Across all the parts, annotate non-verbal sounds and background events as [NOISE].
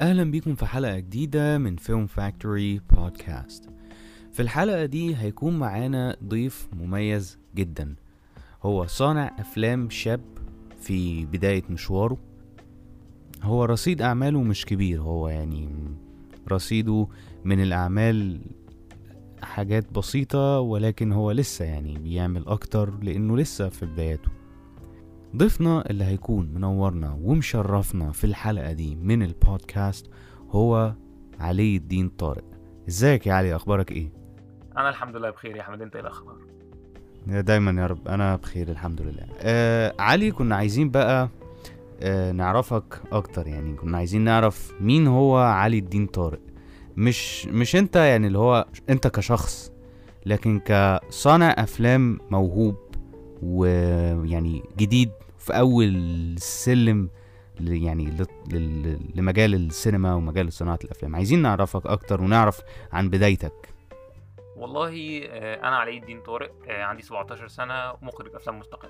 أهلا بيكم في حلقة جديدة من فيلم فاكتوري بودكاست في الحلقة دي هيكون معانا ضيف مميز جدا. هو صانع أفلام شاب في بداية مشواره. هو رصيد أعماله مش كبير هو يعني رصيده من الأعمال حاجات بسيطة ولكن هو لسه يعني بيعمل أكتر لأنه لسه في بداياته ضيفنا اللي هيكون منورنا ومشرفنا في الحلقة دي من البودكاست هو علي الدين طارق. ازيك يا علي؟ أخبارك إيه؟ أنا الحمد لله بخير يا أحمد أنت إيه الأخبار؟ دايما يا رب أنا بخير الحمد لله. آه علي كنا عايزين بقى آه نعرفك أكتر يعني كنا عايزين نعرف مين هو علي الدين طارق. مش مش أنت يعني اللي هو أنت كشخص لكن كصانع أفلام موهوب ويعني جديد في أول سلم ل- يعني لمجال السينما ومجال صناعة الأفلام. عايزين نعرفك أكتر ونعرف عن بدايتك. والله آه، أنا علي الدين طارق آه، عندي 17 سنة مخرج أفلام مستقل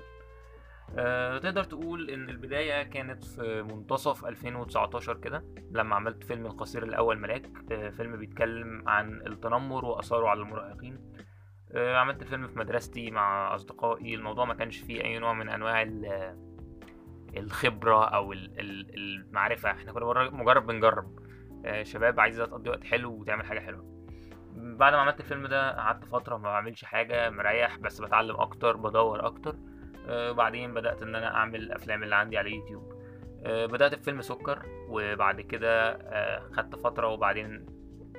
آه، تقدر تقول إن البداية كانت في منتصف 2019 كده لما عملت فيلم القصير الأول ملاك. فيلم بيتكلم عن التنمر وآثاره على المراهقين. عملت الفيلم في مدرستي مع أصدقائي. الموضوع ما كانش فيه أي نوع من أنواع الخبرة أو ال- ال- المعرفة. إحنا كنا مجرد- بنجرب. آه، شباب عايزة تقضي وقت حلو وتعمل حاجة حلوة. بعد ما عملت الفيلم ده قعدت فترة ما بعملش حاجة مريح بس بتعلم أكتر بدور أكتر. آه بعدين بدأت إن أنا أعمل الأفلام اللي عندي على يوتيوب. آه بدأت بفيلم سكر وبعد كده خدت فترة وبعدين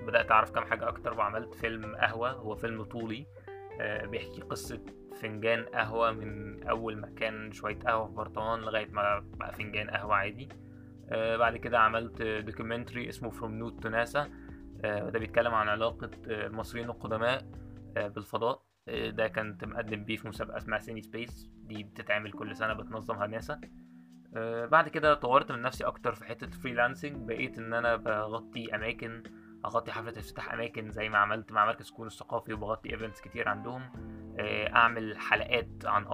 بدأت أعرف كام حاجة أكتر وعملت فيلم قهوة. هو فيلم طولي. بيحكي قصة فنجان قهوة من أول ما كان شوية قهوة في برطمان لغاية ما بقى فنجان قهوة عادي. آه بعد كده عملت documentary اسمه Nut to NASA. آه، ده بيتكلم عن علاقة آه، المصريين القدماء آه، بالفضاء. آه، ده كنت مقدم بيه في مسابقة اسمها CineSpace دي بتتعمل كل سنة بتنظمها ناسا. آه، بعد كده طورت من نفسي أكتر في حتة freelancing بقيت إن أنا بغطي أماكن أغطي حفلة افتتاح أماكن زي ما عملت مع مركز كون الثقافي وبغطي ايفنتس كتير عندهم. آه، أعمل حلقات عن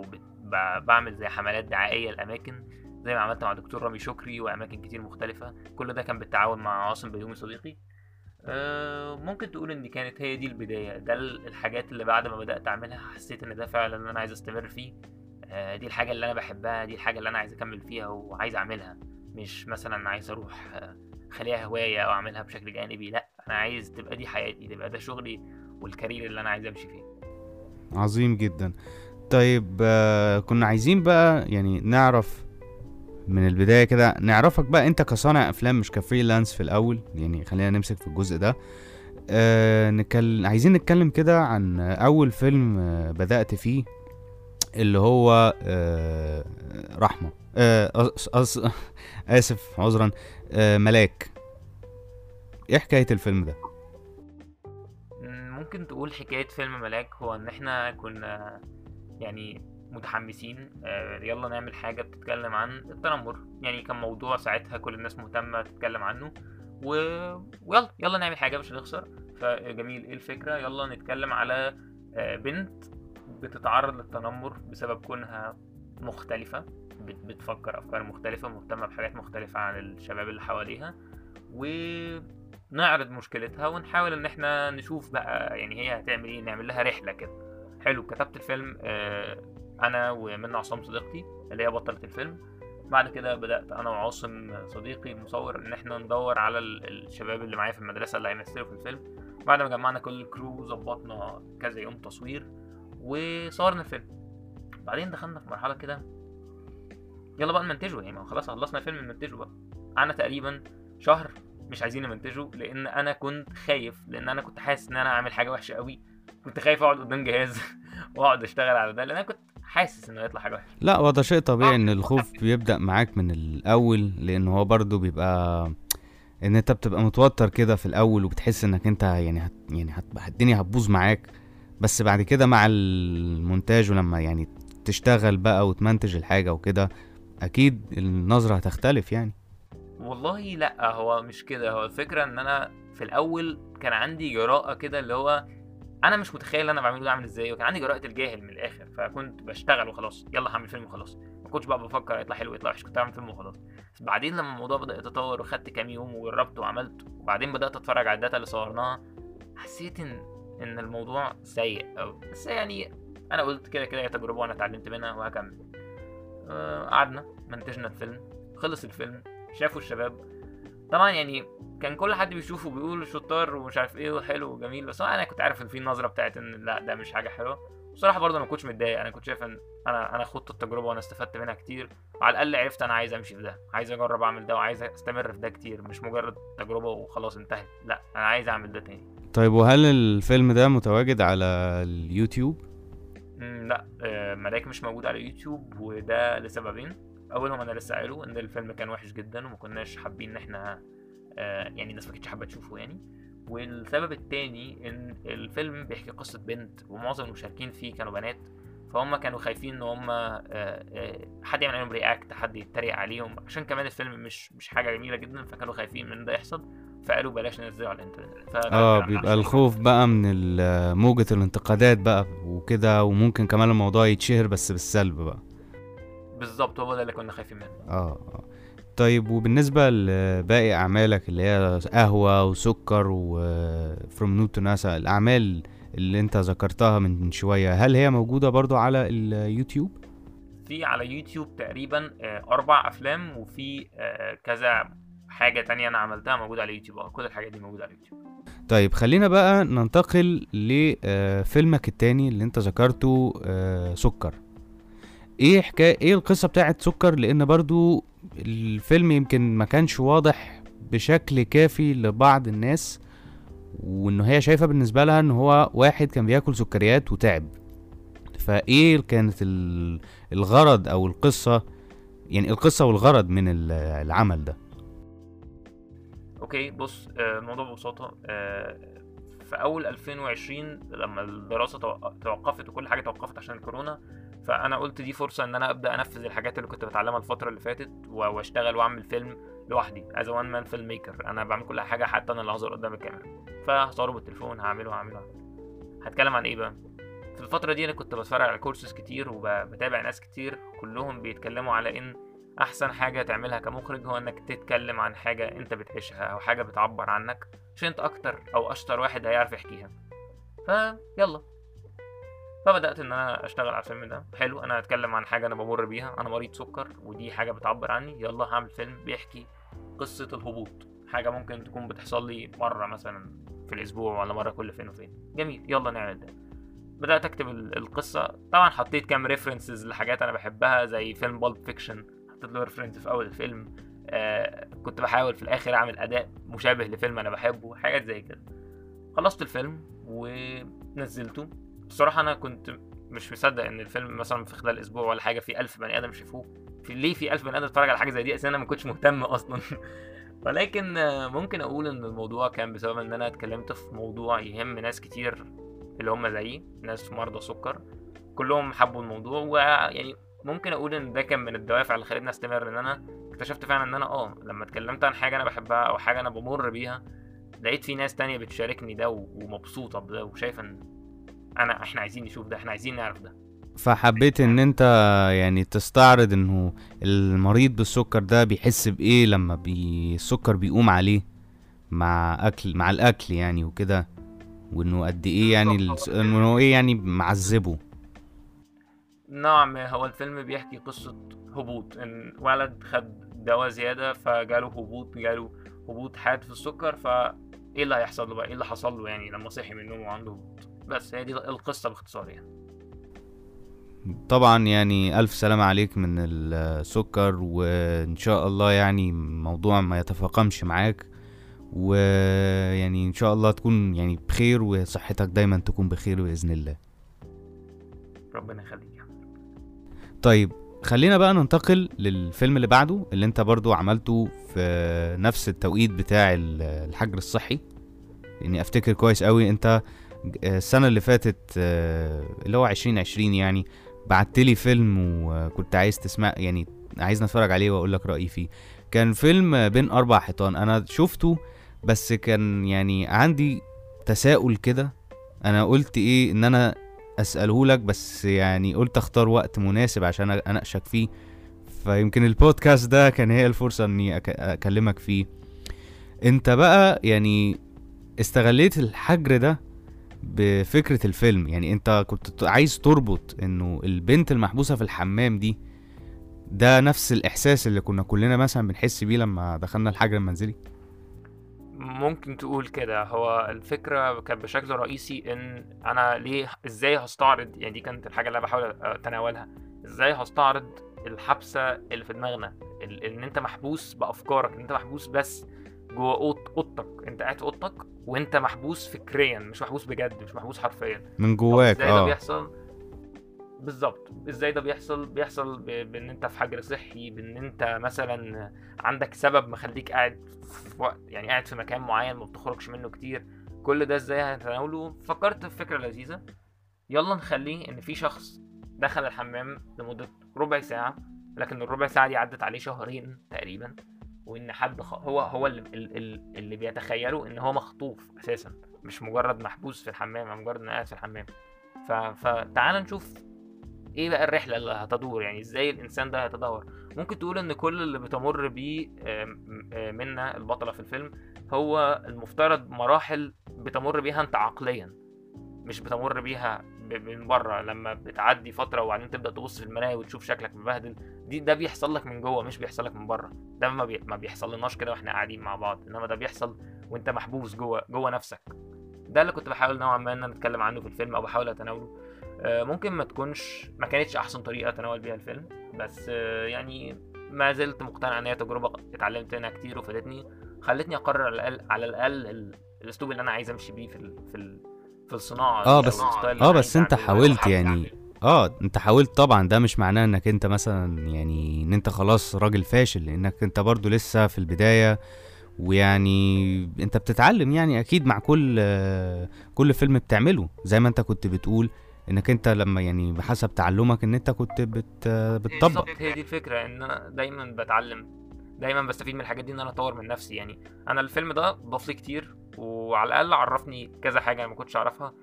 بت- ب- بعمل زي حملات دعائية لأماكن زي ما عملت مع دكتور رامي شكري وأماكن كتير مختلفة. كل ده كان بالتعاون مع عاصم بيومي صديقي. آه، ممكن تقول إن كانت هي دي البداية. ده ال- الحاجات اللي بعد ما بدأت أعملها حسيت إن ده فعلا أنا عايز أستمر فيه. آه، دي الحاجة اللي أنا بحبها دي الحاجة اللي أنا عايز أكمل فيها وعايز أعملها. مش مثلا عايز أروح خليها هواية أو أعملها بشكل جانبي لأ أنا عايز تبقى دي حياتي تبقى ده شغلي والكارير اللي أنا عايز أمشي فيه. عظيم جدا. طيب آه كنا عايزين بقى يعني نعرف من البداية كده نعرفك بقى أنت كصانع أفلام مش كفريلانس في الأول يعني خلينا نمسك في الجزء ده. آه نكل... عايزين نتكلم كده عن أول فيلم آه بدأت فيه. اللي هو آه رحمة. آه أص... أص... آسف عذرا. آه ملاك. إيه حكاية الفيلم ده؟ مم، ممكن تقول حكاية فيلم ملاك هو إن إحنا كنا يعني متحمسين يلا نعمل حاجة بتتكلم عن التنمر. يعني كان موضوع ساعتها كل الناس مهتمة تتكلم عنه. و... ويلا يلا نعمل حاجة مش هنخسر. فجميل إيه الفكرة؟ يلا نتكلم على بنت بتتعرض للتنمر بسبب كونها مختلفة بت- بتفكر أفكار مختلفة مهتمة بحاجات مختلفة عن الشباب اللي حواليها ونعرض مشكلتها ونحاول إن إحنا نشوف بقى يعني هي هتعمل إيه نعمل لها رحلة كده. حلو كتبت الفيلم آه، أنا ومنى عصام صديقتي اللي هي بطلة الفيلم. بعد كده بدأت أنا وعاصم صديقي المصور إن إحنا ندور على ال- الشباب اللي معايا في المدرسة اللي هيمثلوا في الفيلم. بعد ما جمعنا كل الكرو ظبطنا كذا يوم تصوير وصورنا الفيلم. بعدين دخلنا في مرحلة كده يلا بقى نمنتجه. يعني ما خلاص خلصنا الفيلم نمنتجه بقى. قعدنا تقريبا شهر مش عايزين نمنتجه لأن أنا كنت خايف لأن أنا كنت حاسس إن أنا عامل حاجة وحشة قوي كنت خايف أقعد قدام جهاز [LAUGHS] وأقعد أشتغل على ده لأن أنا كنت حاسس إنه هيطلع حاجة وحشة. لا وده شيء طبيعي آه، ان الخوف بيبدأ معاك من الأول لأن هو برضو بيبقى إن أنت بتبقى متوتر كده في الأول وبتحس إنك أنت يعني هت يعني هت... الدنيا هتبوظ معاك. بس بعد كده مع المونتاج ولما يعني تشتغل بقى وتمنتج الحاجة وكده أكيد النظرة هتختلف يعني. والله لأ هو مش كده. هو الفكرة إن أنا في الأول كان عندي جراءة كده اللي هو أنا مش متخيل أنا بعمله ده عامل إزاي وكان عندي جراءة الجاهل من الآخر فكنت بشتغل وخلاص يلا هعمل فيلم وخلاص. ما كنتش بقى بفكر يطلع حلو يطلع وحش كنت بعمل فيلم وخلاص. بعدين لما الموضوع بدأ يتطور وخدت كام يوم وجربت وعملت وبعدين بدأت أتفرج على الداتا اللي صورناها حسيت إن إن الموضوع سيء أوي بس يعني أنا قلت كده كده هي تجربة وأنا اتعلمت منها وهكمل آه، قعدنا منتجنا الفيلم خلص الفيلم شافوا الشباب. طبعا يعني كان كل حد بيشوفه بيقول شطار ومش عارف إيه وحلو وجميل بس أنا كنت عارف إن في النظره بتاعت إن لا ده مش حاجة حلوة. بصراحة برضه ما كنتش متضايق أنا كنت شايف إن أنا أنا خدت التجربة وأنا استفدت منها كتير. وعلى الأقل عرفت أنا عايز أمشي في ده عايز أجرب أعمل ده وعايز أستمر في ده كتير مش مجرد تجربة وخلاص انتهت لا أنا عايز أعمل ده تاني. طيب وهل الفيلم ده متواجد على اليوتيوب؟ لا. آه، ملاك مش موجود على يوتيوب وده لسببين. اولهم أنا لسه قايله إن الفيلم كان وحش جدا وما كناش حابين إن إحنا آه، يعني الناس ما كانتش حابة تشوفه يعني. والسبب التاني إن الفيلم بيحكي قصة بنت ومعظم المشاركين فيه كانوا بنات. فهم كانوا خايفين إن هم آه، حد يعمل عليهم رياكت حد يتريق عليهم. عشان كمان الفيلم مش مش حاجة جميلة جدا فكانوا خايفين من ده يحصل. فقالوا بلاش ننزله على الإنترنت. آه بيبقى الخوف بقى من موجة الانتقادات بقى وكده وممكن كمان الموضوع يتشهر بس بالسلب بقى. بالظبط هو ده اللي كنا خايفين منه. آه آه. طيب وبالنسبة لباقي أعمالك اللي هي قهوة وسكر و From Noob to NASA الأعمال اللي أنت ذكرتها من شوية هل هي موجودة برضو على اليوتيوب؟ في على يوتيوب تقريبا آه، أربع أفلام وفي آه، كذا حاجة تانية أنا عملتها موجودة على يوتيوب. آه كل الحاجات دي موجودة على يوتيوب. طيب خلينا بقى ننتقل لفيلمك التاني اللي أنت ذكرته آه، سكر. إيه حكاية إيه القصة بتاعت سكر؟ لأن برضو الفيلم يمكن ما كانش واضح بشكل كافي لبعض الناس وإنه هي شايفة بالنسبة لها إن هو واحد كان بياكل سكريات وتعب. فإيه كانت ال- الغرض أو القصة؟ يعني القصة والغرض من ال- العمل ده. okay بص آه، الموضوع ببساطة آه، في أول 2020 لما الدراسة توق- توقفت وكل حاجة توقفت عشان الكورونا فأنا قلت دي فرصة إن أنا أبدأ أنفذ الحاجات اللي كنت بتعلمها الفترة اللي فاتت وأشتغل وأعمل فيلم لوحدي as one man filmmaker أنا بعمل كل حاجة حتى أنا اللي هظهر قدام الكاميرا. فهصوره بالتليفون هعمله هعمله. هتكلم عن إيه بقى؟ في الفترة دي أنا كنت بتفرج على كورسز كتير وبتابع ناس كتير كلهم بيتكلموا على إن أحسن حاجة تعملها كمخرج هو إنك تتكلم عن حاجة أنت بتعيشها أو حاجة بتعبر عنك عشان أنت أكتر أو أشطر واحد هيعرف يحكيها. فيلا. فبدأت إن أنا أشتغل على الفيلم ده. حلو أنا هتكلم عن حاجة أنا بمر بيها. أنا مريض سكر ودي حاجة بتعبر عني. يلا هعمل فيلم بيحكي قصة الهبوط. حاجة ممكن تكون بتحصل لي مرة مثلا في الأسبوع ولا مرة كل فين وفين. جميل يلا نعمل ده. بدأت أكتب ال- القصة. طبعا حطيت كام references لحاجات أنا بحبها زي فيلم Pulp Fiction حطيت له reference في أول الفيلم آه كنت بحاول في الآخر أعمل أداء مشابه لفيلم أنا بحبه حاجات زي كده. خلصت الفيلم ونزلته. بصراحة أنا كنت مش مصدق إن الفيلم مثلا في خلال أسبوع ولا حاجة في ألف بني آدم شافوه. في ليه في ألف بني آدم اتفرج على حاجة زي دي؟ أساسا أنا ما كنتش مهتم [LAUGHS] أصلا. ولكن ممكن أقول إن الموضوع كان بسبب إن أنا اتكلمت في موضوع يهم ناس كتير اللي هم زيي ناس مرضى سكر. كلهم حبوا الموضوع ويعني ممكن أقول إن ده كان من الدوافع اللي خلتني أستمر إن أنا اكتشفت فعلا إن أنا آه لما اتكلمت عن حاجة أنا بحبها أو حاجة أنا بمر بيها لقيت في ناس تانية بتشاركني ده ومبسوطة بده وشايفة إن أنا إحنا عايزين نشوف ده إحنا عايزين نعرف ده. فحبيت إن أنت يعني تستعرض إنه المريض بالسكر ده بيحس بإيه لما بي السكر بيقوم عليه مع أكل مع الأكل يعني وكده وإنه قد إيه يعني إنه إيه يعني معذبه. نعم هو الفيلم بيحكي قصة هبوط إن ولد خد دواء زيادة فجاله هبوط جاله هبوط حاد في السكر فا إيه اللي هيحصل له بقى؟ إيه اللي حصل له يعني لما صحي من النوم وعنده هبوط؟ بس هي دي القصة باختصار يعني. طبعا يعني ألف سلامة عليك من السكر وإن شاء الله يعني موضوع ما يتفاقمش معاك ويعني إن شاء الله تكون يعني بخير وصحتك دايما تكون بخير بإذن الله. ربنا يخليك. طيب خلينا بقى ننتقل للفيلم اللي بعده اللي انت برضو عملته في نفس التوقيت بتاع ال- الحجر الصحي. لاني أفتكر كويس قوي انت السنة اللي فاتت آه، اللي هو عشرين عشرين يعني بعتلي فيلم وكنت عايز تسمع يعني عايز نتفرج عليه وأقول لك رأيي فيه. كان فيلم بين أربع حيطان أنا شفته بس كان يعني عندي تساؤل كده أنا قلت إيه إن أنا أسأله لك بس يعني قلت أختار وقت مناسب عشان أناقشك فيه. فيمكن البودكاست ده كان هي الفرصة إني أكلمك فيه. أنت بقى يعني استغليت الحجر ده بفكرة الفيلم. يعني أنت كنت عايز تربط إنه البنت المحبوسة في الحمام دي ده نفس الإحساس اللي كنا كلنا مثلا بنحس بيه لما دخلنا الحجر المنزلي؟ ممكن تقول كده هو الفكرة كانت بشكل رئيسي إن أنا ليه إزاي هستعرض يعني دي كانت الحاجة اللي أنا بحاول أتناولها إزاي هستعرض الحبسة اللي في دماغنا إن أنت محبوس بأفكارك إن أنت محبوس بس جوه أوضتك أنت قاعد في أوضتك وأنت محبوس فكريا مش محبوس بجد مش محبوس حرفيا. من جواك إزاي ده آه. بيحصل؟ بالظبط. إزاي ده بيحصل؟ بيحصل بإن أنت في حجر صحي بإن أنت مثلا عندك سبب مخليك قاعد في وقت يعني قاعد في مكان معين ما بتخرجش منه كتير. كل ده إزاي هنتناوله فكرت في فكرة لذيذة. يلا نخليه إن في شخص دخل الحمام لمدة ربع ساعة لكن الربع ساعة دي عدت عليه شهرين تقريبا وإن حد خ... هو هو اللي, اللي, بيتخيله إن هو مخطوف أساسا مش مجرد محبوس في الحمام مجرد إنه قاعد في الحمام. ف... فتعال نشوف إيه بقى الرحلة اللي هتدور؟ يعني إزاي الانسان ده هيتدهور ممكن تقول ان كل اللي بتمر بيه آم، منا البطلة في الفيلم هو المفترض مراحل بتمر بيها انت عقليا مش بتمر بيها من بره. لما بتعدي فترة وبعدين تبدأ تبص في المراية وتشوف شكلك مبهدل دي ده بيحصل لك من جوه مش بيحصل لك من بره. ده ما, بي... ما بيحصل لناش كده وإحنا قاعدين مع بعض انما ده بيحصل وانت محبوس جوه جوه نفسك. ده اللي كنت بحاول نوعا ما إن أنا أتكلم عنه في الفيلم أو بحاول أتناوله. آه، ممكن ما تكونش ما كانتش أحسن طريقة اتناول بيها الفيلم بس آه، يعني ما زلت مقتنع إن هي تجربة اتعلمت منها كتير وفادتني خلتني أقرر على الاقل على الأقل ال- الأسلوب اللي أنا عايز أمشي بيه في ال... في ال... في الصناعة آه بس آه بس أنت حاولت يعني. آه أنت حاولت طبعا. ده مش معناه إنك أنت مثلا يعني إن أنت خلاص راجل فاشل لأنك أنت برضو لسه في البداية ويعني أنت بتتعلم يعني أكيد مع كل آه، كل فيلم بتعمله. زي ما أنت كنت بتقول إنك أنت لما يعني بحسب تعلمك إن أنت كنت بت بتطبق. بالظبط هي دي الفكرة إن أنا دايما بتعلم دايما بستفيد من الحاجات دي إن أنا أطور من نفسي. يعني أنا الفيلم ده ضاف لي كتير وعلى الأقل عرفني كذا حاجة أنا ما كنتش أعرفها.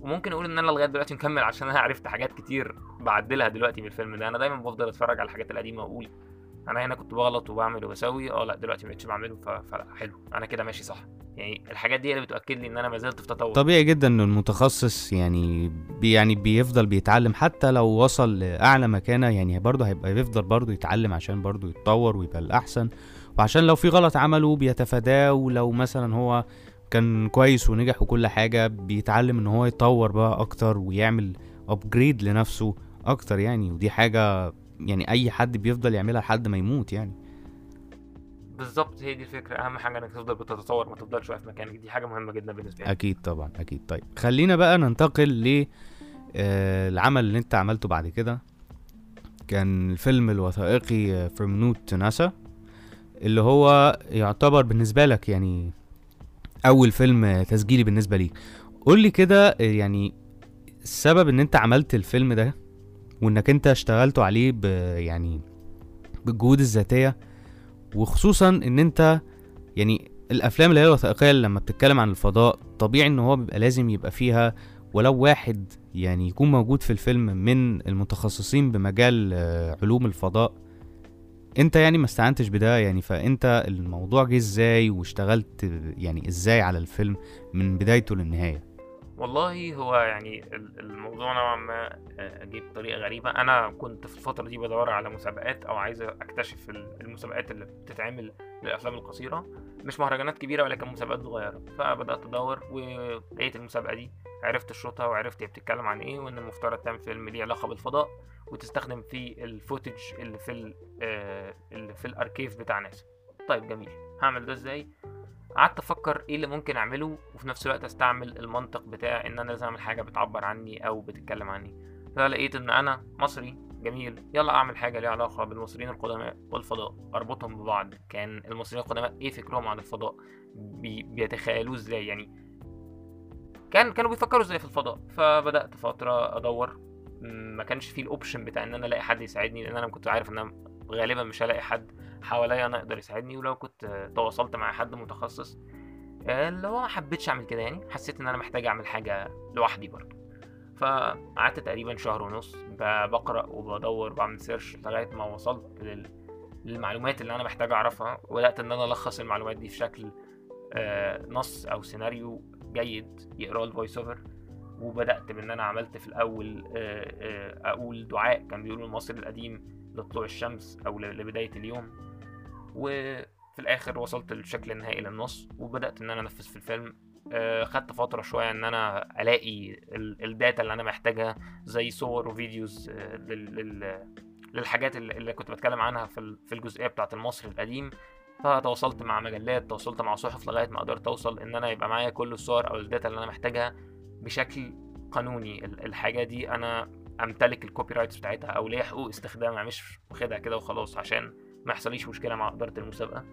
وممكن أقول إن أنا لغاية دلوقتي مكمل عشان أنا عرفت حاجات كتير بعدلها دلوقتي من الفيلم ده. أنا دايما بفضل أتفرج على الحاجات القديمة وأقول أنا هنا كنت بغلط وبعمل وبسوي آه لا دلوقتي مبقتش بعمله ف- فلا حلو أنا كده ماشي صح. يعني الحاجات دي اللي بتاكد لي إن أنا ما زلت في تطور. طبيعي جدا ان المتخصص يعني بي يعني بيفضل بيتعلم حتى لو وصل لأعلى مكانة يعني برضه هيبقى بيفضل برضه يتعلم عشان برضه يتطور ويبقى الأحسن. وعشان لو في غلط عمله بيتفاداه ولو مثلا هو كان كويس ونجح وكل حاجة بيتعلم إن هو يطور بقى أكتر ويعمل upgrade لنفسه أكتر يعني. ودي حاجة يعني أي حد بيفضل يعملها لحد ما يموت يعني. بالظبط هي دي الفكرة. أهم حاجة إنك تفضل بتتطور ما تفضلش واقف مكانك. دي حاجة مهمة جدا بالنسبة لي. أكيد طبعا أكيد. طيب خلينا بقى ننتقل ل آه، العمل اللي أنت عملته بعد كده. كان الفيلم الوثائقي Note to NASA اللي هو يعتبر بالنسبة لك يعني أول فيلم تسجيلي بالنسبة ليك. قول لي كده يعني السبب إن أنت عملت الفيلم ده وإنك أنت اشتغلته عليه ب يعني بالجهود الذاتية. وخصوصا إن أنت يعني الأفلام اللي هي الوثائقيه لما بتتكلم عن الفضاء طبيعي إن هو بيبقى لازم يبقى فيها ولو واحد يعني يكون موجود في الفيلم من المتخصصين بمجال آه، علوم الفضاء. أنت يعني ما استعنتش بده يعني فأنت الموضوع جه إزاي واشتغلت يعني إزاي على الفيلم من بدايته للنهاية؟ والله هو يعني ال- الموضوع نوعا ما آه، جه بطريقة غريبة. أنا كنت في الفترة دي بدور على مسابقات أو عايز أكتشف ال- المسابقات اللي بتتعمل للأفلام القصيرة. مش مهرجانات كبيرة ولكن مسابقات صغيرة. فبدأت أدور ولقيت المسابقة دي. عرفت الشروطها وعرفت هي بتتكلم عن إيه وإن المفترض تعمل فيلم ليه علاقة بالفضاء وتستخدم فيه الفوتج اللي في آه، اللي في الأركيف بتاع ناسا. طيب جميل. هعمل ده إزاي؟ قعدت أفكر إيه اللي ممكن اعمله وفي نفس الوقت استعمل المنطق بتاع ان أنا لازم اعمل حاجة بتعبر عني أو بتتكلم عني. فلقيت ان أنا مصري جميل يلا اعمل حاجة ليها علاقة بالمصريين القدماء والفضاء اربطهم ببعض. كان المصريين القدماء إيه فكرهم عن الفضاء؟ بي بيتخيلوه إزاي يعني؟ كان كانوا بيفكروا إزاي في الفضاء. فبدأت فترة ادور ما كانش فيه ال option بتاع ان أنا الاقي حد يساعدني لأن أنا كنت عارف ان أنا غالبا مش هلاقي حد حواليا أنا يقدر يساعدني ولو كنت تواصلت مع حد متخصص آه، اللي هو ما حبيتش أعمل كده يعني. حسيت إن أنا محتاج أعمل حاجة لوحدي برضه. فقعدت تقريبا شهر ونص بقرأ وبدور وبعمل search لغاية ما وصلت لل... للمعلومات اللي أنا محتاج أعرفها. وبدأت إن أنا ألخص المعلومات دي في شكل آه، نص أو سيناريو جاي يقرأه ال voice over وبدأت بإن أنا عملت في الأول آه، أقول دعاء. كان بيقوله المصري القديم لطلوع الشمس أو لبداية اليوم. وفي الآخر وصلت للشكل النهائي للنص وبدأت إن أنا أنفذ في الفيلم. آه، خدت فترة شوية إن أنا ألاقي ال- ال data اللي أنا محتاجها زي صور و videos آه، لل- لل- للحاجات اللي كنت بتكلم عنها في ال- في الجزئية بتاعة المصري القديم. فتواصلت مع مجلات تواصلت مع صحف لغاية ما قدرت أوصل إن أنا يبقى معايا كل الصور أو ال data اللي أنا محتاجها بشكل قانوني. ال- الحاجة دي أنا امتلك ال copyrights بتاعتها أو ليا حقوق استخدامها مش واخدها كده وخلاص عشان ما يحصليش مشكلة مع إدارة المسابقة.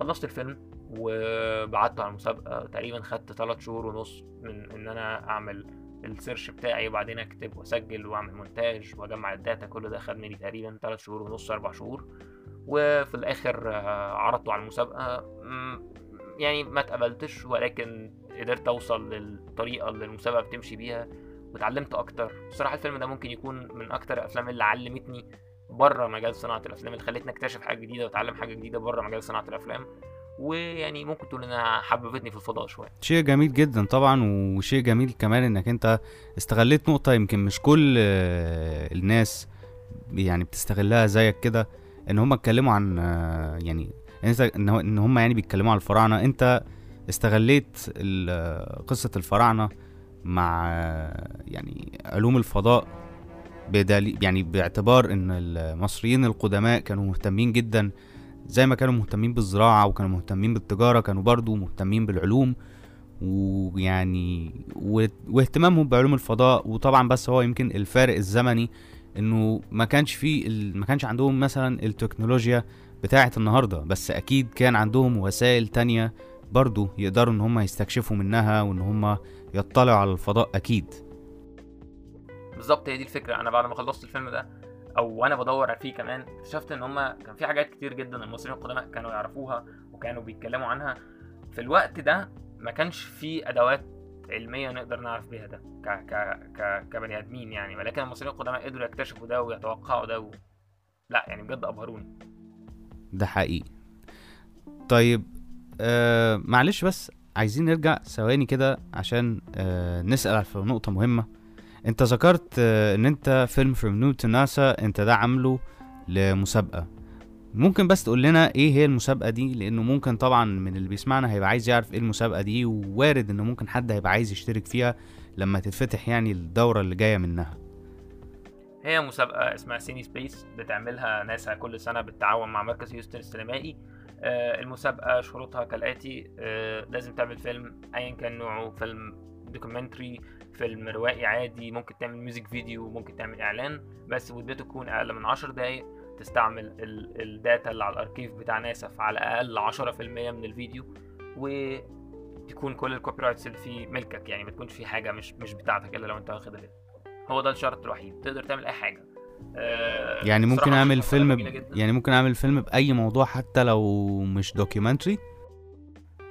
خلصت الفيلم وبعته على المسابقة تقريبا خدت 3 شهور ونص من إن أنا أعمل ال search بتاعي وبعدين أكتب وأسجل وأعمل مونتاج وأجمع ال data كل ده خد مني تقريبا 3 شهور ونص 4 شهور. وفي الآخر آه، عرضته على المسابقة. يعني ما اتقبلتش ولكن قدرت أوصل للطريقة اللي المسابقة بتمشي بيها. واتعلمت أكتر. بصراحة الفيلم ده ممكن يكون من أكتر الأفلام اللي علمتني بره مجال صناعة الأفلام اللي خلتني أكتشف حاجة جديدة وأتعلم حاجة جديدة بره مجال صناعة الأفلام. ويعني ممكن تقول إنها حببتني في الفضاء شوية. شيء جميل جدا طبعا وشيء جميل كمان إنك أنت استغليت نقطة يمكن مش كل آه، الناس يعني بتستغلها زيك كده إن هم اتكلموا عن آه، يعني إن هم يعني بيتكلموا عن الفراعنة. أنت استغليت آه، قصة الفراعنة مع يعني علوم الفضاء بدليل يعني باعتبار إن المصريين القدماء كانوا مهتمين جدا زي ما كانوا مهتمين بالزراعة وكانوا مهتمين بالتجارة كانوا برضو مهتمين بالعلوم ويعني واهتمامهم بعلوم الفضاء. وطبعا بس هو يمكن الفارق الزمني إنه ما كانش ال- ما كانش عندهم مثلا التكنولوجيا بتاعة النهاردة. بس أكيد كان عندهم وسائل تانية برضو يقدروا إن هم يستكشفوا منها وإن هم يطلعوا على الفضاء أكيد. بالظبط هي دي الفكرة. أنا بعد ما خلصت الفيلم ده أو وأنا بدور فيه كمان اكتشفت إن هما كان في حاجات كتير جدا المصريين القدماء كانوا يعرفوها وكانوا بيتكلموا عنها. في الوقت ده ما كانش في أدوات علمية نقدر نعرف بيها ده ك ك ك كبني آدمين يعني. ولكن المصريين القدماء قدروا يكتشفوا ده ويتوقعوا ده و... لا يعني بجد أبهروني. ده حقيقي. طيب آه معلش بس عايزين نرجع ثواني كده عشان آه نسأل في نقطة مهمة. انت ذكرت آه ان انت فيلم From Nu to NASA انت ده عامله لمسابقة. ممكن بس تقول لنا إيه هي المسابقة دي؟ لأنه ممكن طبعا من اللي بيسمعنا هيبقى عايز يعرف إيه المسابقة دي ووارد إنه ممكن حد هيبقى عايز يشترك فيها لما تتفتح يعني الدورة اللي جاية منها. هي مسابقة اسمها CineSpace بتعملها ناسا كل سنة بالتعاون مع مركز هيوستن السينمائي. المسابقة شروطها كالآتي آه، لازم تعمل فيلم أيا كان نوعه فيلم documentary فيلم روائي عادي ممكن تعمل music video ممكن تعمل إعلان بس مدته تكون أقل من عشر دقايق تستعمل ال- ال data اللي على ال archive بتاع ناسا في على الأقل عشرة في المية من الفيديو وتكون كل ال copyrights اللي فيه ملكك يعني ما تكونش فيه حاجة مش مش بتاعتك إلا لو أنت واخد هو ده الشرط الوحيد تقدر تعمل أي حاجة. آه، يعني ممكن أعمل فيلم ب... يعني ممكن أعمل فيلم بأي موضوع حتى لو مش documentary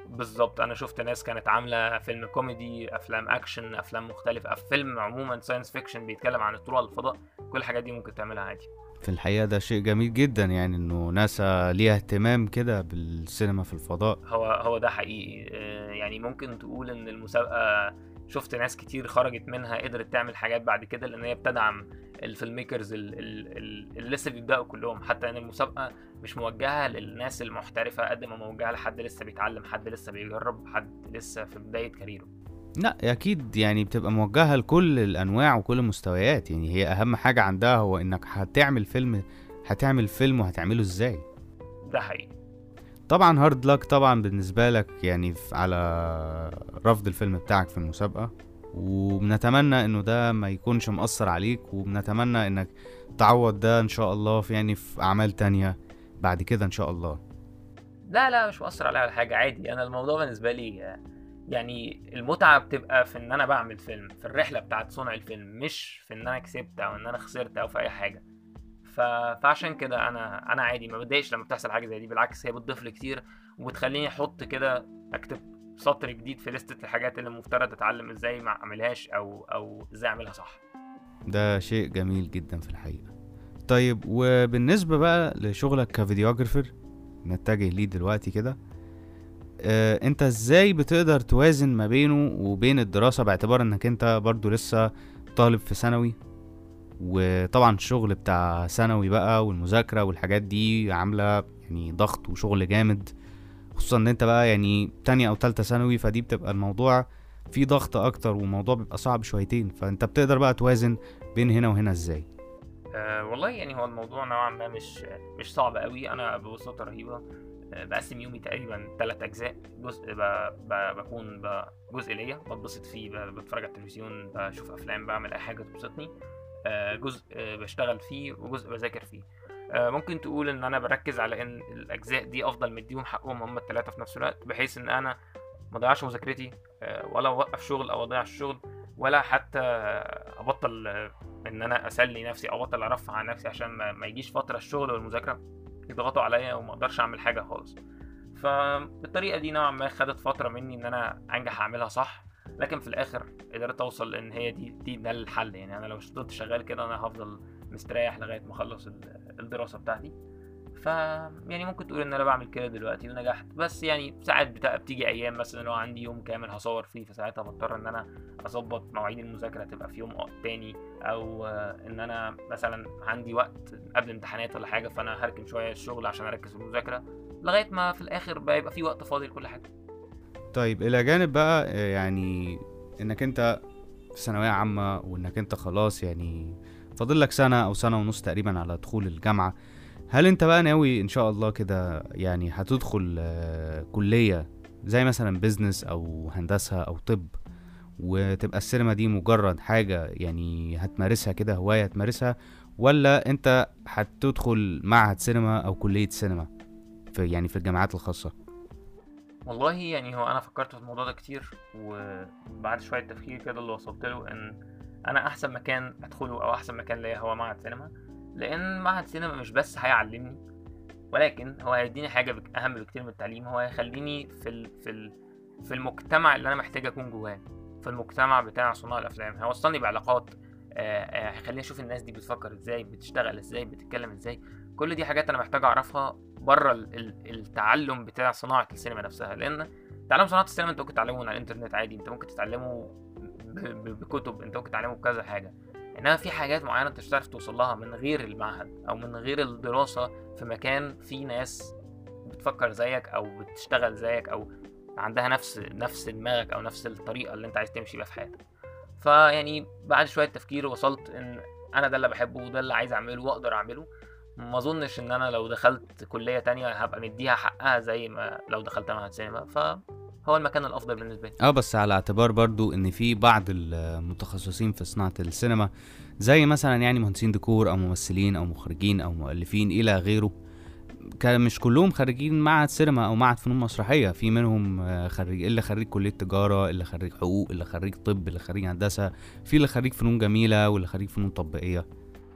بالظبط أنا شفت ناس كانت عاملة فيلم كوميدي أفلام أكشن أفلام مختلفة فيلم عموما science fiction بيتكلم عن الطلوع للفضاء كل الحاجات دي ممكن تعملها عادي. في الحقيقة ده شيء جميل جدا يعني إنه ناسا ليها اهتمام كده بالسينما في الفضاء. هو هو ده حقيقي. آه، يعني ممكن تقول إن المسابقة شفت ناس كتير خرجت منها قدرت تعمل حاجات بعد كده لأن هي بتدعم الفيلم ميكرز ال- ال- ال- اللي لسه بيبدأوا كلهم. حتى إن المسابقة مش موجهة للناس المحترفة قد ما موجهة لحد لسه بيتعلم حد لسه بيجرب حد لسه في بداية كاريره. لا أكيد يعني بتبقى موجهة لكل الأنواع وكل المستويات. يعني هي أهم حاجة عندها هو إنك هتعمل فيلم هتعمل فيلم وهتعمله إزاي. ده حقيقي. طبعا هارد لك طبعا بالنسبة لك يعني على رفض الفيلم بتاعك في المسابقة. وبنتمنى إنه ده ما يكونش مأثر عليك وبنتمنى إنك تعوض ده إن شاء الله في يعني في أعمال تانية بعد كده إن شاء الله. لا لا مش مؤثر عليا ولا حاجة عادي. أنا الموضوع بالنسبة لي يعني المتعة بتبقى في إن أنا بعمل فيلم في الرحلة بتاعت صنع الفيلم مش في إن أنا كسبت أو إن أنا خسرت أو في أي حاجة. ف... فعشان كده أنا أنا عادي ما بتضايقش لما بتحصل حاجة زي دي بالعكس هي بتضيف لي كتير وبتخليني أحط كده أكتب سطر جديد في لستة الحاجات اللي المفترض اتعلم إزاي ما اعملهاش أو أو إزاي اعملها صح. ده شيء جميل جدا في الحقيقة. طيب وبالنسبة بقى لشغلك كفيديوجرافر نتجه ليه دلوقتي كده آه، انت إزاي بتقدر توازن ما بينه وبين الدراسة؟ باعتبار انك انت برضو لسه طالب في ثانوي وطبعا الشغل بتاع ثانوي بقى والمذاكرة والحاجات دي عاملة يعني ضغط وشغل جامد. خصوصا إن أنت بقى يعني تانية أو تالتة ثانوي فدي بتبقى الموضوع فيه ضغط أكتر والموضوع بيبقى صعب شويتين. فأنت بتقدر بقى توازن بين هنا وهنا إزاي؟ أه والله يعني هو الموضوع نوعا ما مش مش صعب قوي. أنا ببساطة رهيبة آه، بقسم يومي تقريبا ثلاث أجزاء. جزء ب... ب... بكون ب... جزء ليا بتبسط فيه ب... بتفرج على التلفزيون بشوف أفلام بعمل أي حاجة تبسطني. آه، جزء آه، بشتغل فيه وجزء بذاكر فيه. ممكن تقول إن أنا بركز على إن الأجزاء دي أفضل مديهم حقهم هم الثلاثه في نفس الوقت بحيث إن أنا ما أضيعش مذاكرتي آه، ولا أوقف شغل أو أضيع الشغل ولا حتى أبطل آه، إن أنا أسلي نفسي أو أبطل ارفع عن نفسي عشان ما يجيش فترة الشغل والمذاكرة يضغطوا عليا وما أقدرش أعمل حاجة خالص. فبالطريقة دي نوعا ما خدت فترة مني إن أنا أنجح أعملها صح لكن في الآخر قدرت أوصل إن هي دي دي ده الحل يعني. أنا لو فضلت شغال كده أنا هفضل مستريح لغاية ما أخلص ال- الدراسة بتاعتي. ف يعني ممكن تقول إن أنا بعمل كده دلوقتي ونجحت. بس يعني ساعات بتا... بتيجي أيام مثلا لو عندي يوم كامل هصور فيه فساعتها بضطر إن أنا أظبط مواعيد المذاكرة تبقى في يوم تاني أو إن أنا مثلا عندي وقت قبل امتحانات ولا حاجة فأنا هركن شوية الشغل عشان أركز في المذاكرة لغاية ما في الآخر بقى يبقى في وقت فاضي لكل حاجة. طيب إلى جانب بقى آه، يعني إنك أنت في ثانوية عامة وإنك أنت خلاص يعني فاضل لك سنة أو سنة ونص تقريبا على دخول الجامعة. هل أنت بقى ناوي إن شاء الله كده يعني هتدخل آه، كلية زي مثلا بيزنس أو هندسة أو طب وتبقى السينما دي مجرد حاجة يعني هتمارسها كده هواية هتمارسها ولا أنت هتدخل معهد سينما أو كلية سينما في يعني في الجامعات الخاصة؟ والله يعني هو أنا فكرت في الموضوع ده كتير وبعد شوية تفكير كده اللي وصلت له إن أنا احسن مكان ادخله أو احسن مكان ليا هو معهد سينما لأن معهد سينما مش بس هيعلمني ولكن هو هيديني حاجة اهم بكتير من التعليم هو هيخليني في ال في ال في المجتمع اللي أنا محتاج اكون جواه في المجتمع بتاع صناع الافلام. هيوصلني بعلاقات آه، آه، هيخليني أشوف الناس دي بتفكر إزاي بتشتغل إزاي بتتكلم إزاي. كل دي حاجات أنا محتاج اعرفها بره ال- ال- التعلم بتاع صناعة السينما نفسها. لأن تعلم صناعة السينما انت ممكن تتعلمه من على الانترنت عادي انت ممكن تتعلمه بكتب انت ممكن تتعلمه بكذا حاجة. انما في حاجات معينة انت مش هتعرف توصل لها من غير المعهد أو من غير الدراسة في مكان فيه ناس بتفكر زيك أو بتشتغل زيك أو عندها نفس نفس دماغك أو نفس الطريقة اللي انت عايز تمشي بيها في حياتك. فيعني بعد شوية تفكير وصلت ان أنا ده اللي بحبه وده اللي عايز اعمله واقدر اعمله. ما اظنش ان أنا لو دخلت كلية تانية هبقى مديها حقها زي ما لو دخلت معهد سينما. فهو المكان الأفضل بالنسبة لي. آه بس على اعتبار برضو إن في بعض المتخصصين في صناعة السينما زي مثلا يعني مهندسين ديكور أو ممثلين أو مخرجين أو مؤلفين إلى غيره كان مش كلهم خريجين معهد سينما أو معهد فنون مسرحية. في منهم آه، خريج اللي خريج كلية تجارة اللي خريج حقوق اللي خريج طب اللي خريج هندسة في اللي خريج فنون جميلة واللي خريج فنون تطبيقية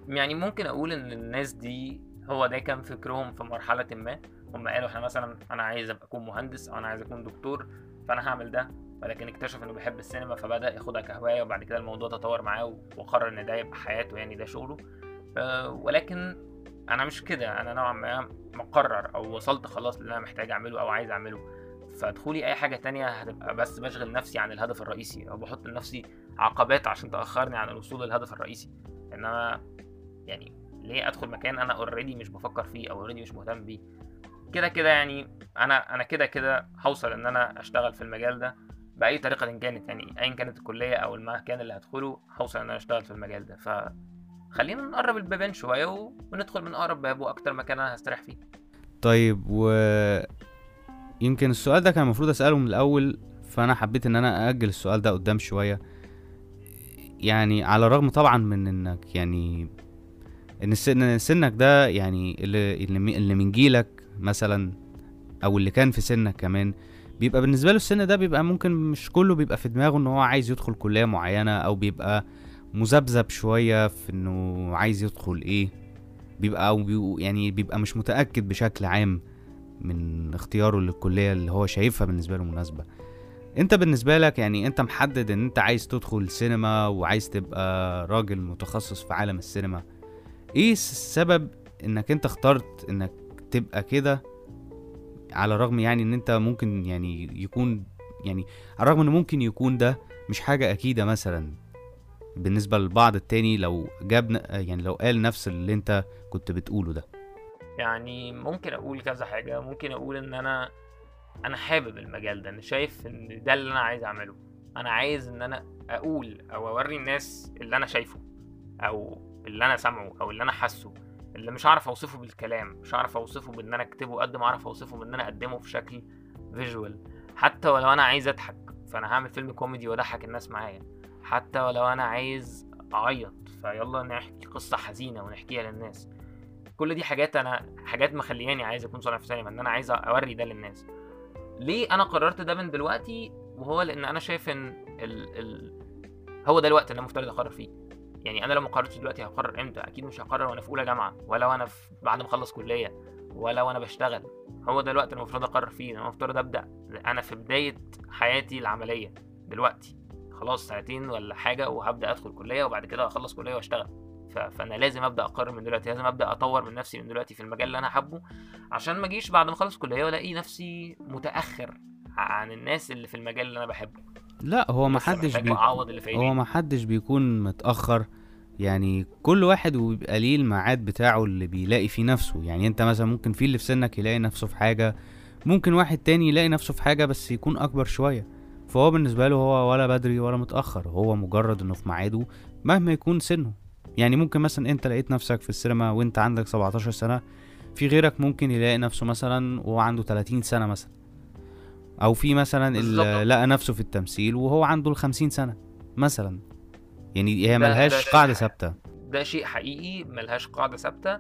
يعني ممكن أقول إن الناس دي هو ده كان فكرهم في مرحلة ما. هم قالوا إحنا مثلا أنا عايز أبقى أكون مهندس أو أنا عايز أكون دكتور فأنا هعمل ده. ولكن اكتشف إنه بيحب السينما فبدأ ياخدها كهواية وبعد كده الموضوع تطور معاه وقرر إن ده يبقى حياته يعني ده شغله. أه ولكن أنا مش كده. أنا نوعا ما مقرر أو وصلت خلاص اللي أنا محتاج أعمله أو عايز أعمله. فدخولي أي حاجة تانية هتبقى بس بشغل نفسي عن الهدف الرئيسي أو بحط لنفسي عقبات عشان تأخرني عن الوصول للهدف الرئيسي. إنما يعني ليه أدخل مكان أنا already مش بفكر فيه أو already مش مهتم بيه؟ كده كده يعني أنا أنا كده كده هوصل إن أنا أشتغل في المجال ده بأي طريقة إن كانت يعني ايا كانت الكلية أو المكان اللي هدخله هوصل إن أنا أشتغل في المجال ده ف خلينا نقرب البيبان شوية. وندخل من أقرب باب وأكتر مكان أنا هستريح فيه طيب و يمكن السؤال ده كان المفروض أسأله من الأول فأنا حبيت إن أنا أأجل السؤال ده قدام شوية يعني على الرغم طبعا من إنك يعني إن سن سنك ده يعني اللي اللي من جيلك مثلا أو اللي كان في سنك كمان بيبقى بالنسبة له السن ده بيبقى ممكن مش كله بيبقى في دماغه إن هو عايز يدخل كلية معينة أو بيبقى مذبذب شوية في إنه عايز يدخل إيه. بيبقى أو بيبقى يعني بيبقى مش متأكد بشكل عام من اختياره للكلية اللي هو شايفها بالنسبة له مناسبة. أنت بالنسبة لك يعني أنت محدد إن أنت عايز تدخل سينما وعايز تبقى راجل متخصص في عالم السينما إيه السبب إنك أنت اخترت إنك تبقى كده على الرغم يعني إن أنت ممكن يعني يكون يعني على الرغم إن ممكن يكون ده مش حاجة أكيدة مثلا. بالنسبة للبعض التاني لو جاب يعني لو قال نفس اللي أنت كنت بتقوله ده. يعني ممكن أقول كذا حاجة. ممكن أقول إن أنا أنا حابب المجال ده. أنا شايف إن ده اللي أنا عايز أعمله. أنا عايز إن أنا أقول أو أوري الناس اللي أنا شايفه أو اللي أنا سامعه أو اللي أنا حاسه. اللي مش هعرف اوصفه بالكلام مش هعرف اوصفه بان أنا اكتبه قد ما اعرف اوصفه بان أنا اقدمه في شكل فيجوال حتى ولو أنا عايز اضحك فانا هعمل فيلم كوميدي واضحك الناس معايا. حتى ولو أنا عايز اعيط فيلا نحكي قصة حزينة ونحكيها للناس. كل دي حاجات أنا حاجات مخلياني عايز أكون صانع في سينما إن أنا عايز أوري ده للناس. ليه أنا قررت ده من دلوقتي؟ وهو لأن أنا شايف إن ال... ال... هو ده الوقت اللي أنا مفترض أقرر فيه. يعني أنا لو ما قررتش دلوقتي هقرر إمتى؟ أكيد مش هقرر وأنا في أولى جامعة ولا وأنا في بعد ما أخلص كلية ولا وأنا بشتغل. هو ده الوقت اللي المفروض أقرر فيه أنا المفروض أبدأ. أنا في بداية حياتي العملية دلوقتي. خلاص سنتين ولا حاجة وهبدأ أدخل كلية وبعد كده أخلص كلية وأشتغل. فأنا لازم أبدأ أقرر من دلوقتي لازم أبدأ أطور من نفسي من دلوقتي في المجال اللي أنا حابه عشان ما أجيش بعد ما أخلص كلية وألاقي نفسي متأخر عن الناس اللي في المجال اللي أنا بحبه. لا هو ما حدش بي... هو ما حدش بيكون متأخر. يعني كل واحد وبيبقى ليه الميعاد بتاعه اللي بيلاقي فيه نفسه. يعني انت مثلا ممكن في اللي في سنك يلاقي نفسه في حاجة ممكن واحد تاني يلاقي نفسه في حاجة بس يكون أكبر شوية. فهو بالنسبة له هو ولا بدري ولا متأخر هو مجرد إنه في ميعاده مهما يكون سنه. يعني ممكن مثلا انت لقيت نفسك في السينما وانت عندك 17 سنة في غيرك ممكن يلاقي نفسه مثلا وهو عنده 30 سنة مثلا. أو في مثلا. اللي لقى نفسه في التمثيل وهو عنده ال 50 سنة مثلا. يعني هي ملهاش ده- ده- قاعدة ثابتة. ده شيء حقيقي ملهاش قاعدة ثابتة.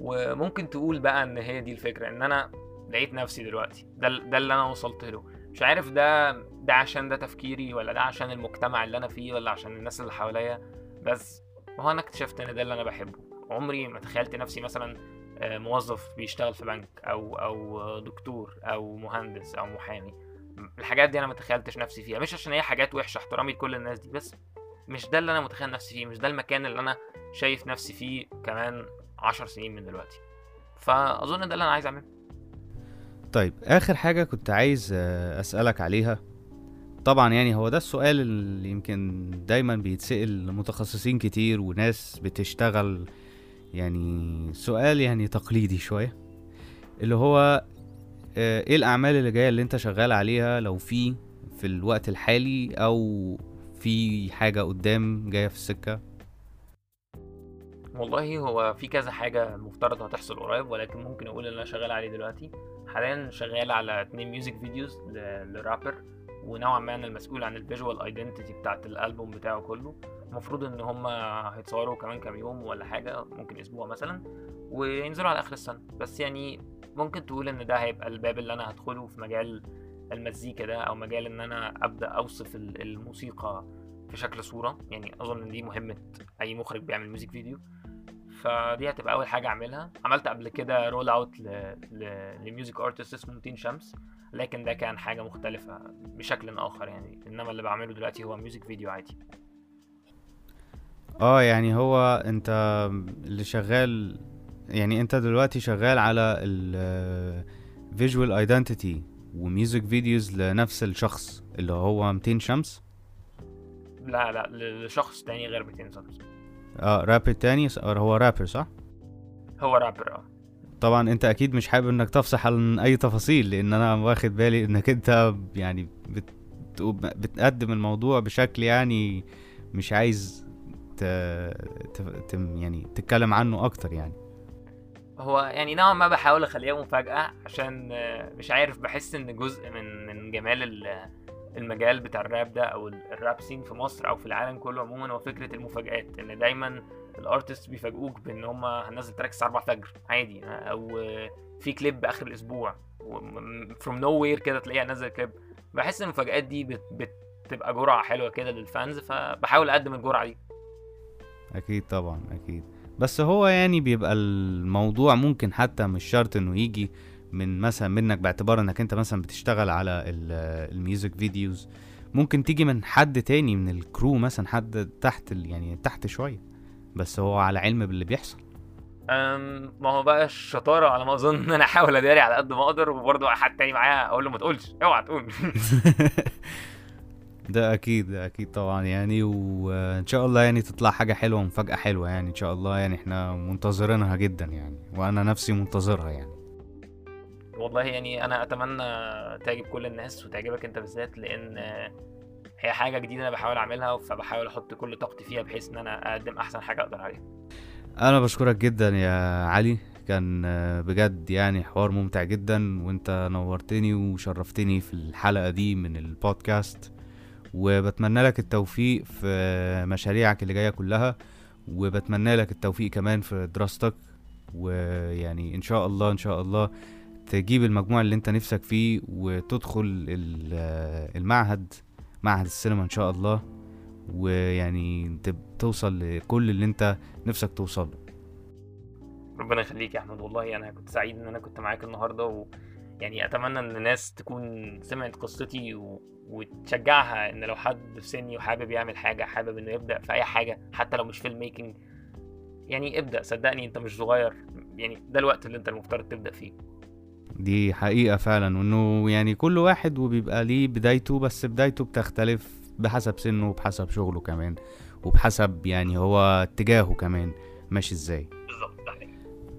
وممكن تقول بقى إن هي دي الفكرة إن أنا لقيت نفسي دلوقتي. ده ده اللي أنا وصلت له. مش عارف ده ده عشان ده تفكيري ولا ده عشان المجتمع اللي أنا فيه ولا عشان الناس اللي حواليا. بس هو أنا اكتشفت إن ده اللي أنا بحبه. عمري ما تخيلت نفسي مثلا موظف بيشتغل في بنك أو أو دكتور أو مهندس أو محامي. الحاجات دي أنا ما تخيلتش نفسي فيها. مش عشان هي حاجات وحشة احترامي لكل الناس دي بس مش ده اللي أنا متخيل نفسي فيه مش ده المكان اللي أنا شايف نفسي فيه كمان عشر سنين من دلوقتي. فأظن ده اللي أنا عايز أعمله. طيب آخر حاجة كنت عايز آه، أسألك عليها. طبعا يعني هو ده السؤال اللي يمكن دايما بيتسأل لمتخصصين كتير وناس بتشتغل يعني سؤال يعني تقليدي شوية اللي هو آه، إيه الأعمال اللي جاية اللي أنت شغال عليها لو في في الوقت الحالي أو في حاجة قدام جاية في السكة؟ والله هو في كذا حاجة المفترض هتحصل قريب ولكن ممكن أقول ان أنا شغال عليه دلوقتي. حاليا شغال على اتنين music videos ل rapper ونوعا ما أنا المسؤول عن ال visual identity بتاعت الألبوم بتاعه كله. المفروض إن هما هيتصوروا كمان كام يوم ولا حاجة ممكن أسبوع مثلا وينزلوا على آخر السنة. بس يعني ممكن تقول إن ده هيبقى الباب اللي أنا هدخله في مجال المزيكا ده أو مجال إن أنا أبدأ أوصف ال- الموسيقى في شكل صورة. يعني أظن إن دي مهمة أي مخرج بيعمل music video. فدي هتبقى أول حاجة أعملها. عملت قبل كده roll out. ل music artist اسمه ميتين شمس. لكن ده كان حاجة مختلفة بشكل آخر يعني. إنما اللي بعمله دلوقتي هو music video عادي. آه يعني هو أنت اللي شغال يعني أنت دلوقتي شغال على ال visual identity و music videos لنفس الشخص اللي هو 200 شمس لا لا لشخص تاني غير 200 شمس آه رابر تاني س- هو رابر صح؟ هو رابر آه طبعا أنت أكيد مش حابب إنك تفصح عن أي تفاصيل لأن أنا واخد بالي إنك أنت يعني بت... بتقدم الموضوع بشكل يعني مش عايز. يعني تتكلم عنه أكتر يعني. هو يعني نوعا ما بحاول أخليها مفاجأة عشان آه، مش عارف بحس إن جزء من من جمال ال- المجال بتاع الراب ده أو ال- ال rap scene في مصر أو في العالم كله عموما هو فكرة المفاجآت إن دايما ال artist بيفاجئوك بإن هم هننزل track الساعة 4 الفجر عادي أو آه، في كليب آخر الأسبوع from nowhere كده تلاقيها نزل كليب بحس إن المفاجآت دي بت بتبقى جرعة حلوة كده لل fans فبحاول أقدم الجرعة دي. أكيد طبعا أكيد. بس هو يعني بيبقى الموضوع ممكن حتى مش شرط إنه يجي من مثلا منك باعتبار إنك أنت مثلا بتشتغل على ال- ال music videos ممكن تيجي من حد تاني من ال crew مثلا حد تحت يعني تحت شوية. بس هو على علم باللي بيحصل. أم، ما هو بقى الشطارة على ما أظن إن أنا أحاول أداري على قد ما أقدر وبرضه حد تاني معايا أقول له ما تقولش أوعى تقول. [LAUGHS] ده أكيد ده أكيد طبعا يعني وإن شاء الله يعني تطلع حاجة حلوة ومفاجاه حلوة يعني إن شاء الله يعني إحنا منتظرينها جدا يعني وأنا نفسي منتظرها يعني. والله يعني أنا أتمنى تعجب كل الناس وتعجبك أنت بالذات لأن هي حاجة جديدة أنا بحاوال أعملها فبحاول أحط كل طاقتي فيها بحيث إن أنا أقدم أحسن حاجة أقدر عليها. أنا بشكرك جدا يا علي كان بجد يعني حوار ممتع جدا وأنت نورتني وشرفتني في الحلقة دي من البودكاست. وبتمنى لك التوفيق في مشاريعك اللي جاية كلها وبتمنى لك التوفيق كمان في دراستك. ويعني إن شاء الله إن شاء الله تجيب المجموع اللي أنت نفسك فيه وتدخل ال- المعهد معهد السينما إن شاء الله. ويعني توصل لكل اللي أنت نفسك توصل ربنا يخليك يا أحمد. والله أنا كنت سعيد إن أنا كنت معاك النهارده و... يعني أتمنى إن الناس تكون سمعت قصتي و... وتشجعها إن لو حد في سني وحابب يعمل حاجة حابب إنه يبدأ في أي حاجة حتى لو مش فيلم ميكنج يعني ابدأ. صدقني أنت مش صغير يعني ده الوقت اللي أنت المفترض تبدأ فيه. دي حقيقة فعلا وإنه يعني كل واحد وبيبقى ليه بدايته بس بدايته بتختلف بحسب سنه وبحسب شغله كمان وبحسب يعني هو اتجاهه كمان ماشي إزاي.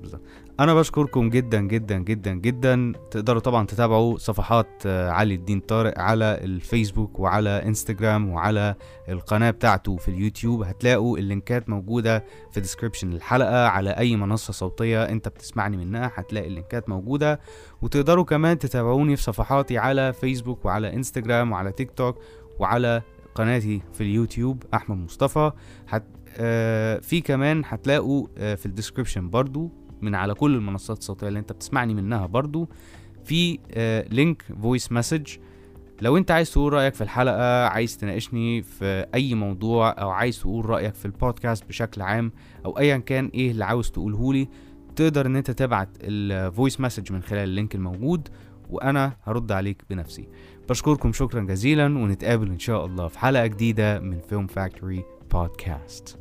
حقيقي. أنا بشكركم جدا جدا جدا جدا. تقدروا طبعا تتابعوا صفحات آه، علي الدين طارق على الفيسبوك وعلى انستجرام وعلى القناة بتاعته في اليوتيوب. هتلاقوا اللينكات موجودة في description الحلقة. على أي منصة صوتية أنت بتسمعني منها هتلاقي اللينكات موجودة. وتقدروا كمان تتابعوني في صفحاتي على فيسبوك وعلى انستجرام وعلى تيك توك وعلى قناتي في اليوتيوب أحمد مصطفى. هت... آه في كمان هتلاقوا آه في ال description برضو. من على كل المنصات الصوتية اللي انت بتسمعني منها برضو. في link voice message لو انت عايز تقول رأيك في الحلقة عايز تناقشني في أي موضوع أو عايز تقول رأيك في البودكاست بشكل عام أو ايا كان إيه اللي عاوز تقوله لي تقدر إن انت تبعت ال voice message من خلال ال link الموجود وأنا هرد عليك بنفسي. بشكركم شكرا جزيلا ونتقابل إن شاء الله في حلقة جديدة من فيلم فاكتوري بودكاست